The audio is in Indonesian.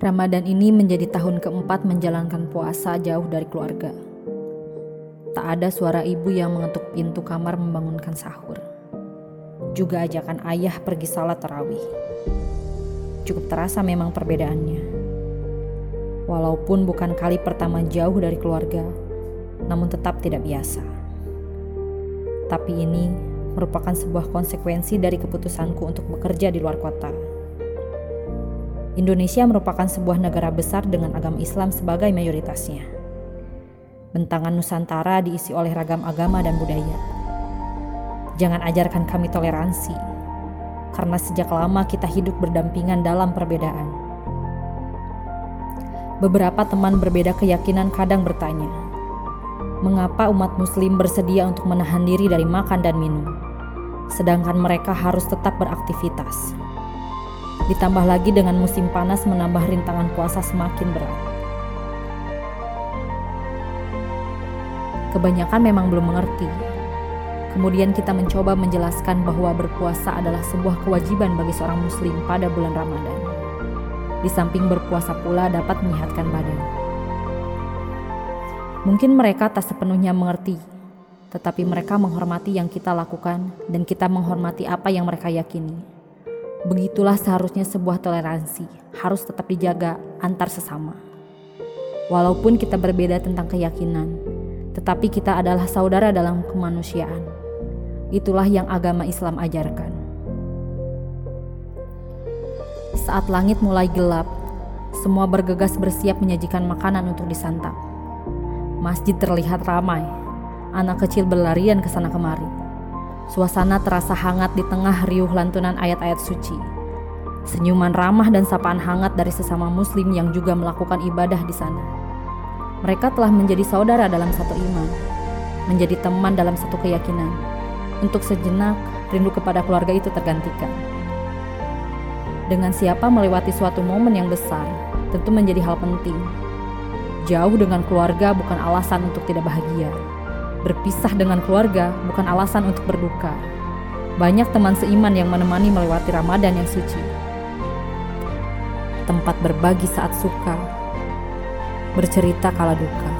Ramadan ini menjadi tahun keempat menjalankan puasa jauh dari keluarga. Tak ada suara ibu yang mengetuk pintu kamar membangunkan sahur. Juga ajakan ayah pergi salat tarawih. Cukup terasa memang perbedaannya. Walaupun bukan kali pertama jauh dari keluarga, namun tetap tidak biasa. Tapi ini merupakan sebuah konsekuensi dari keputusanku untuk bekerja di luar kota Indonesia merupakan sebuah negara besar dengan agama Islam sebagai mayoritasnya. Bentangan Nusantara diisi oleh ragam agama dan budaya. Jangan ajarkan kami toleransi, karena sejak lama kita hidup berdampingan dalam perbedaan. Beberapa teman berbeda keyakinan kadang bertanya, mengapa umat Muslim bersedia untuk menahan diri dari makan dan minum, sedangkan mereka harus tetap beraktivitas. Ditambah lagi dengan musim panas menambah rintangan puasa semakin berat. Kebanyakan memang belum mengerti. Kemudian kita mencoba menjelaskan bahwa berpuasa adalah sebuah kewajiban bagi seorang muslim pada bulan Ramadan. Di samping berpuasa pula dapat menyehatkan badan. Mungkin mereka tak sepenuhnya mengerti, tetapi mereka menghormati yang kita lakukan dan kita menghormati apa yang mereka yakini. Begitulah seharusnya sebuah toleransi, harus tetap dijaga antar sesama. Walaupun kita berbeda tentang keyakinan, tetapi kita adalah saudara dalam kemanusiaan. Itulah yang agama Islam ajarkan. Saat langit mulai gelap, semua bergegas bersiap menyajikan makanan untuk disantap. Masjid terlihat ramai, anak kecil berlarian ke sana kemari. Suasana terasa hangat di tengah riuh lantunan ayat-ayat suci. Senyuman ramah dan sapaan hangat dari sesama muslim yang juga melakukan ibadah di sana. Mereka telah menjadi saudara dalam satu iman, menjadi teman dalam satu keyakinan. Untuk sejenak, rindu kepada keluarga itu tergantikan. Dengan siapa melewati suatu momen yang besar, tentu menjadi hal penting. Jauh dengan keluarga bukan alasan untuk tidak bahagia Berpisah dengan keluarga bukan alasan untuk berduka. Banyak teman seiman yang menemani melewati Ramadan yang suci. Tempat berbagi saat suka, bercerita kala duka.